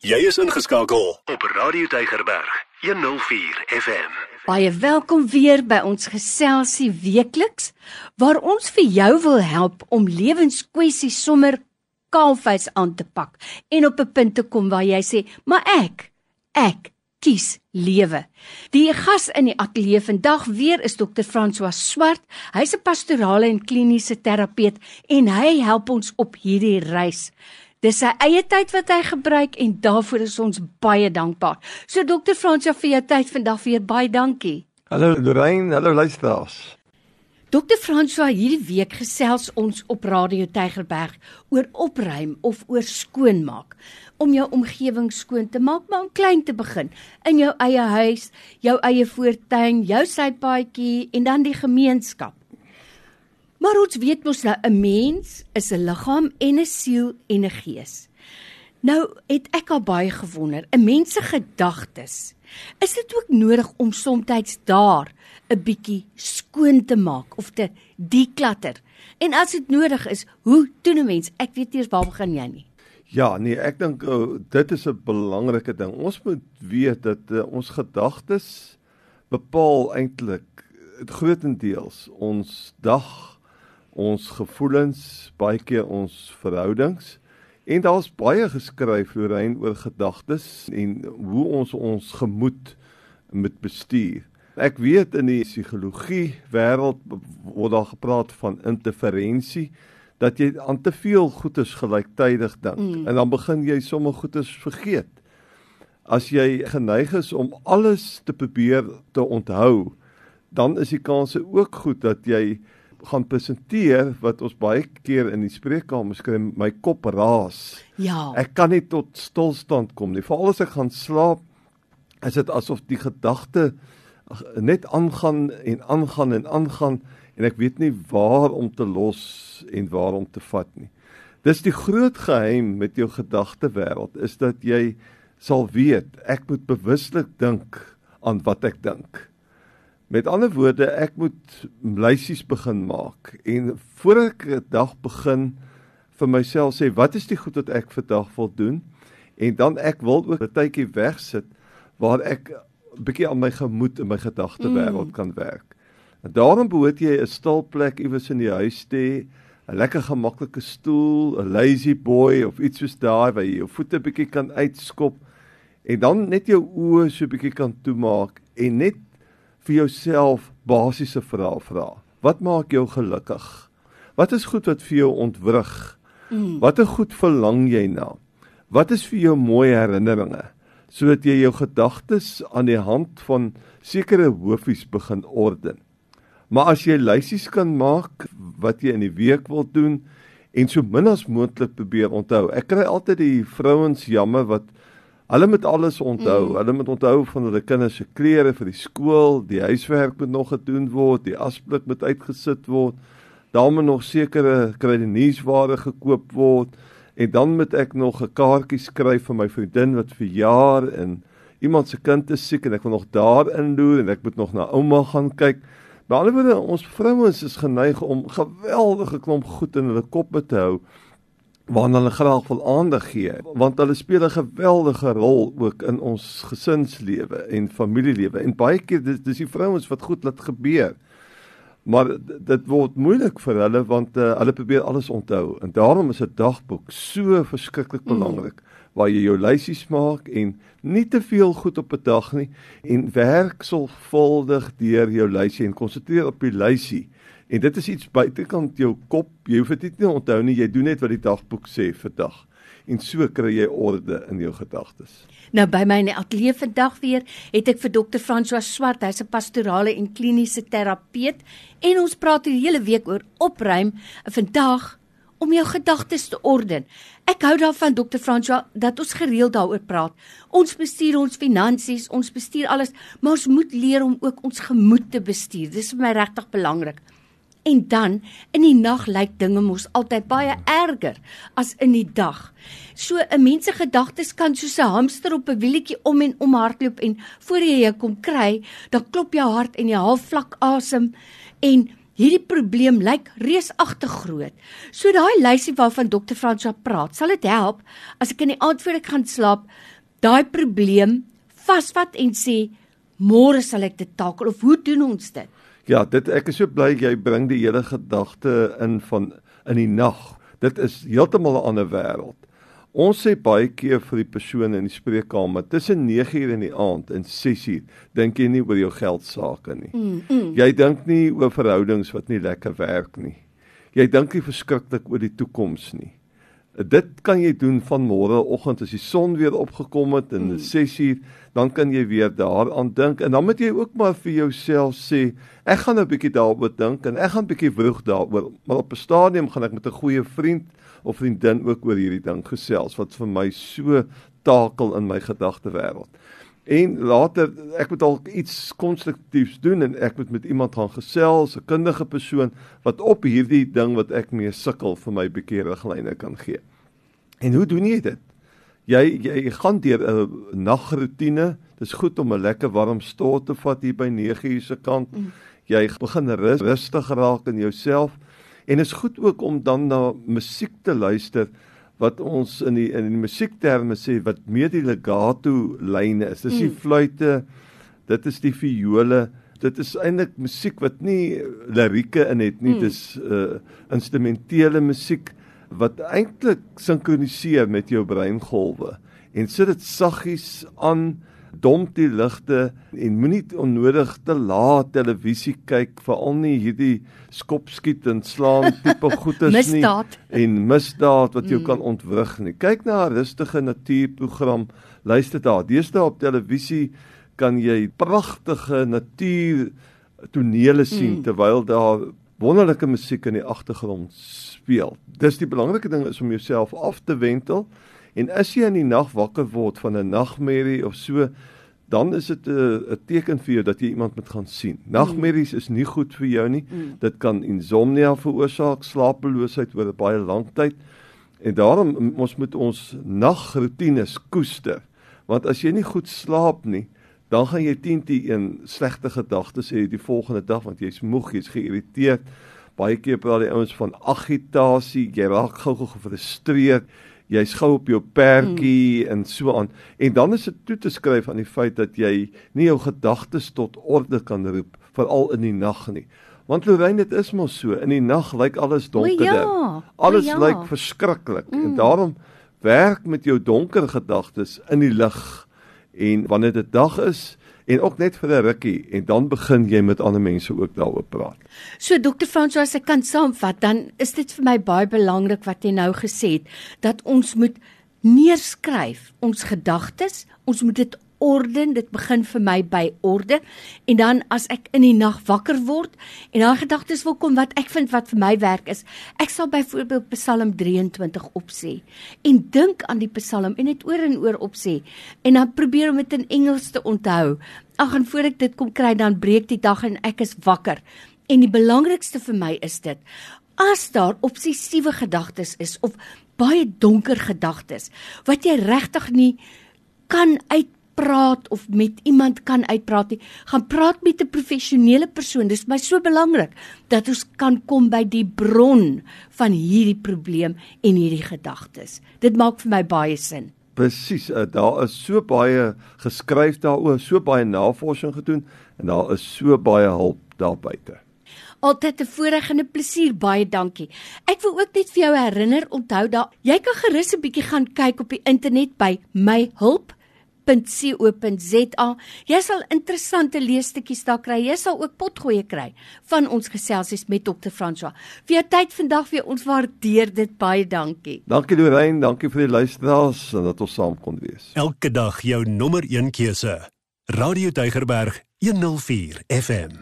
Jy is ingeskakel op Radio Tygerberg 104 FM. Baie welkom weer by ons geselsie weekliks waar ons vir jou wil help om lewenskwessies sommer kaalvuis aan te pak en op 'n punt te kom waar jy sê, "Maar ek, ek kies lewe." Die gas in die ateljee vandag weer is Dr. François Swart. Hy's 'n pastorale en kliniese terapeut en hy help ons op hierdie reis. Dis sy eie tyd wat hy gebruik en daarvoor is ons baie dankbaar. So dokter Fransja vir jou tyd vandag weer baie dankie. Hallo Lorraine, hallo luisteraars. Dokter Franswa hierdie week gesels ons op Radio Tygerberg oor opruim of oor skoonmaak om jou omgewing skoon te maak, maar om klein te begin in jou eie huis, jou eie voortuin, jou sypaadjie en dan die gemeenskap. Maar ons weet mos nou 'n mens is 'n liggaam en 'n siel en 'n gees. Nou het ek al baie gewonder, 'n mens se gedagtes, is dit ook nodig om soms daar 'n bietjie skoon te maak of te deklatter? En as dit nodig is, hoe doen 'n mens? Ek weet eers waar begin jy nie. Ja, nee, ek dink oh, dit is 'n belangrike ding. Ons moet weet dat uh, ons gedagtes bepaal eintlik grootendeels ons dag ons gevoelens, baie keer ons verhoudings. En daar's baie geskryf Lorraine oor gedagtes en hoe ons ons gemoed moet bestuur. Ek weet in die psigologie wêreld word daar gepraat van interferensie dat jy aan te veel goedes gelyktydig dink mm. en dan begin jy sommer goedes vergeet. As jy geneig is om alles te probeer te onthou, dan is die kans ook goed dat jy gaan presenteer wat ons baie keer in die spreekkamer skry my kop raas. Ja. Ek kan nie tot stilstand kom nie. Veral as ek gaan slaap, is dit asof die gedagte net aangaan en aangaan en aangaan en ek weet nie waar om te los en waar om te vat nie. Dis die groot geheim met jou gedagtewêreld is dat jy sal weet ek moet bewuslik dink aan wat ek dink. Met ander woorde, ek moet lysies begin maak en voor ek 'n dag begin vir myself sê wat is die goed wat ek vandag wil doen en dan ek wil ook 'n tydjie wegsit waar ek 'n bietjie aan my gemoed en my gedagte wêreld mm. kan werk. En daarom behoort jy 'n stil plek iewers in die huis te hê, 'n lekker gemaklike stoel, 'n lazy boy of iets soos daai waar jy jou voete bietjie kan uitskop en dan net jou oë so bietjie kan toemaak en net vir jouself basiese vrae vra. Wat maak jou gelukkig? Wat is goed wat vir jou ontwrig? Mm. Watter goed verlang jy na? Wat is vir jou mooi herinneringe sodat jy jou gedagtes aan die hand van sekere hoofies begin orden? Maar as jy lysies kan maak wat jy in die week wil doen en so min as moontlik probeer onthou. Ek kry altyd die vrouens jammer wat Hulle moet alles onthou. Mm. Hulle moet onthou van hulle kinders se klere vir die skool, die huiswerk moet nog gedoen word, die asblik moet uitgesit word. Daar moet nog sekere kredietnuusware gekoop word en dan moet ek nog 'n kaartjie skryf vir my vriendin wat verjaar en iemand se kind is siek en ek wil nog daar inloer en ek moet nog na ouma gaan kyk. By ander woorde, ons vrouens is geneig om geweldige klomp goed in hulle koppe te hou waarna hulle graag wil aandag gee want hulle speel 'n geweldige rol ook in ons gesinslewe en familielewe en baie keer dis, dis die vrouens wat goed laat gebeur maar dit word moeilik vir hulle want uh, hulle probeer alles onthou en daarom is 'n dagboek so verskriklik mm. belangrik mm. waar jy jou lysies maak en nie te veel goed op 'n dag nie en werk sorgvuldig deur jou lysie en konsentreer op die lysie En dit is iets buitekant jou kop. Jy hoef dit nie onthou nie. Jy doen net wat die dagboek sê vir dag. En so kry jy orde in jou gedagtes. Nou by my in die ateljee vandag weer het ek vir dokter François Swart, hy's 'n pastorale en kliniese terapeut en ons praat die hele week oor opruim. Vandag om jou gedagtes te orden. Ek hou daarvan dokter François dat ons gereeld daaroor praat. Ons bestuur ons finansies, ons bestuur alles, maar ons moet leer om ook ons gemoed te bestuur. Dis vir my regtig belangrik. En dan in die nag lyk dinge mos altyd baie erger as in die dag. So 'n mens se gedagtes kan soos 'n hamster op 'n wielietjie om en om hardloop en voor jy jou kom kry, dan klop jou hart en jy haal vlak asem en hierdie probleem lyk reusagtig groot. So daai lysie waarvan dokter Franswa praat, sal dit help as ek in die aand voor ek gaan slaap daai probleem vasvat en sê môre sal ek dit takel of hoe doen ons dit? Ja, dit ek is so bly jy bring die hele gedagte in van in die nag. Dit is heeltemal 'n ander wêreld. Ons sê baie keer vir die persoon in die spreekkamer tussen 9uur in die aand en 6uur, dink jy nie oor jou geld sake nie. Mm, mm. Jy dink nie oor verhoudings wat nie lekker werk nie. Jy dink nie verskriklik oor die toekoms nie. Dit kan jy doen van môreoggend as die son weer opgekom het en 6uur, mm. dan kan jy weer daaraan dink en dan moet jy ook maar vir jouself sê, ek gaan 'n bietjie daaroor dink en ek gaan 'n bietjie vroeg daaroor, maar op 'n stadium gaan ek met 'n goeie vriend of vriendin ook oor hierdie ding gesels wat vir my so takel in my gedagte wêreld. En later ek moet dalk iets konstruktiefs doen en ek moet met iemand gaan gesels, 'n kundige persoon wat op hierdie ding wat ek mee sukkel vir my bietjie riglyne kan gee. En hoe doen jy dit? Jy jy gaan deur 'n nagrotine. Dis goed om 'n lekker warm stort te vat hier by 9:00 se kant. Mm. Jy begin rus, rustig raak in jouself en is goed ook om dan na musiek te luister wat ons in die in die musiekterme sê wat meer die legato lyne is. Dis die mm. fluitte, dit is die viole. Dit is eintlik musiek wat nie lirieke in het nie. Mm. Dis uh instrumentele musiek wat eintlik sinkroniseer met jou breingolwe en sit dit saggies aan dom die ligte en moenie onnodig te laat televisie kyk veral nie hierdie skop skiet en slaan tipe goedes nie en misdaad wat jou mm. kan ontwrig nie kyk na 'n rustige natuurprogram luister daar deesdae op televisie kan jy pragtige natuur tonele sien mm. terwyl daar wonderlike musiek in die agtergrond speel dis die belangrike ding is om jouself af te wentel En as jy in die nag wakker word van 'n nagmerrie of so, dan is dit 'n 'n teken vir jou dat jy iemand moet gaan sien. Nagmerries is nie goed vir jou nie. Mm. Dit kan insomnia veroorsaak, slapeloosheid oor 'n baie lang tyd. En daarom ons moet ons nagrotines koester. Want as jy nie goed slaap nie, dan gaan jy teen die een slegte gedagtes hê die volgende dag want jy's moeg, jy's geïrriteerd. Baie keer praat die ouens van agitasie, jy raak gou-gou gefrustreerd jy's gou op jou perdjie mm. en so aan. En dan is dit toe te skryf aan die feit dat jy nie jou gedagtes tot orde kan roep veral in die nag nie. Want Lorraine dit is mos so, in die nag lyk alles donkerder. Ja, alles ja. lyk verskriklik mm. en daarom werk met jou donker gedagtes in die lig. En wanneer dit dag is, en ook net vir 'n rukkie en dan begin jy met ander mense ook daaroor praat. So dokter François, as ek kan saamvat, dan is dit vir my baie belangrik wat jy nou gesê het dat ons moet neerskryf ons gedagtes, ons moet dit orden, dit begin vir my by orde. En dan as ek in die nag wakker word en daai gedagtes wil kom wat ek vind wat vir my werk is, ek sal byvoorbeeld Psalm 23 opsê en dink aan die Psalm en dit oor en oor opsê en dan probeer om dit in Engels te onthou. Ag en voor ek dit kom kry dan breek die dag en ek is wakker. En die belangrikste vir my is dit as daar obsessiewe gedagtes is of baie donker gedagtes wat jy regtig nie kan uit praat of met iemand kan uitpraat nie, gaan praat met 'n professionele persoon. Dis my so belangrik dat ons kan kom by die bron van hierdie probleem en hierdie gedagtes. Dit maak vir my baie sin. Presies, uh, daar is so baie geskryf daaroor, so baie navorsing gedoen en daar is so baie hulp daar buite. Altyd 'n voorreg en 'n plesier, baie dankie. Ek wil ook net vir jou herinner, onthou dat jy kan gerus 'n bietjie gaan kyk op die internet by my www.co.za. Jy sal interessante leesstukkies daar kry. Jy sal ook potgoeie kry van ons geselsies met Dr. François. Vir jou tyd vandag weer ons waardeer dit baie dankie. Dankie Lorraine, dankie vir die luisteraars en dat ons saam kon wees. Elke dag jou nommer 1 keuse. Radio Deugerberg 104 FM.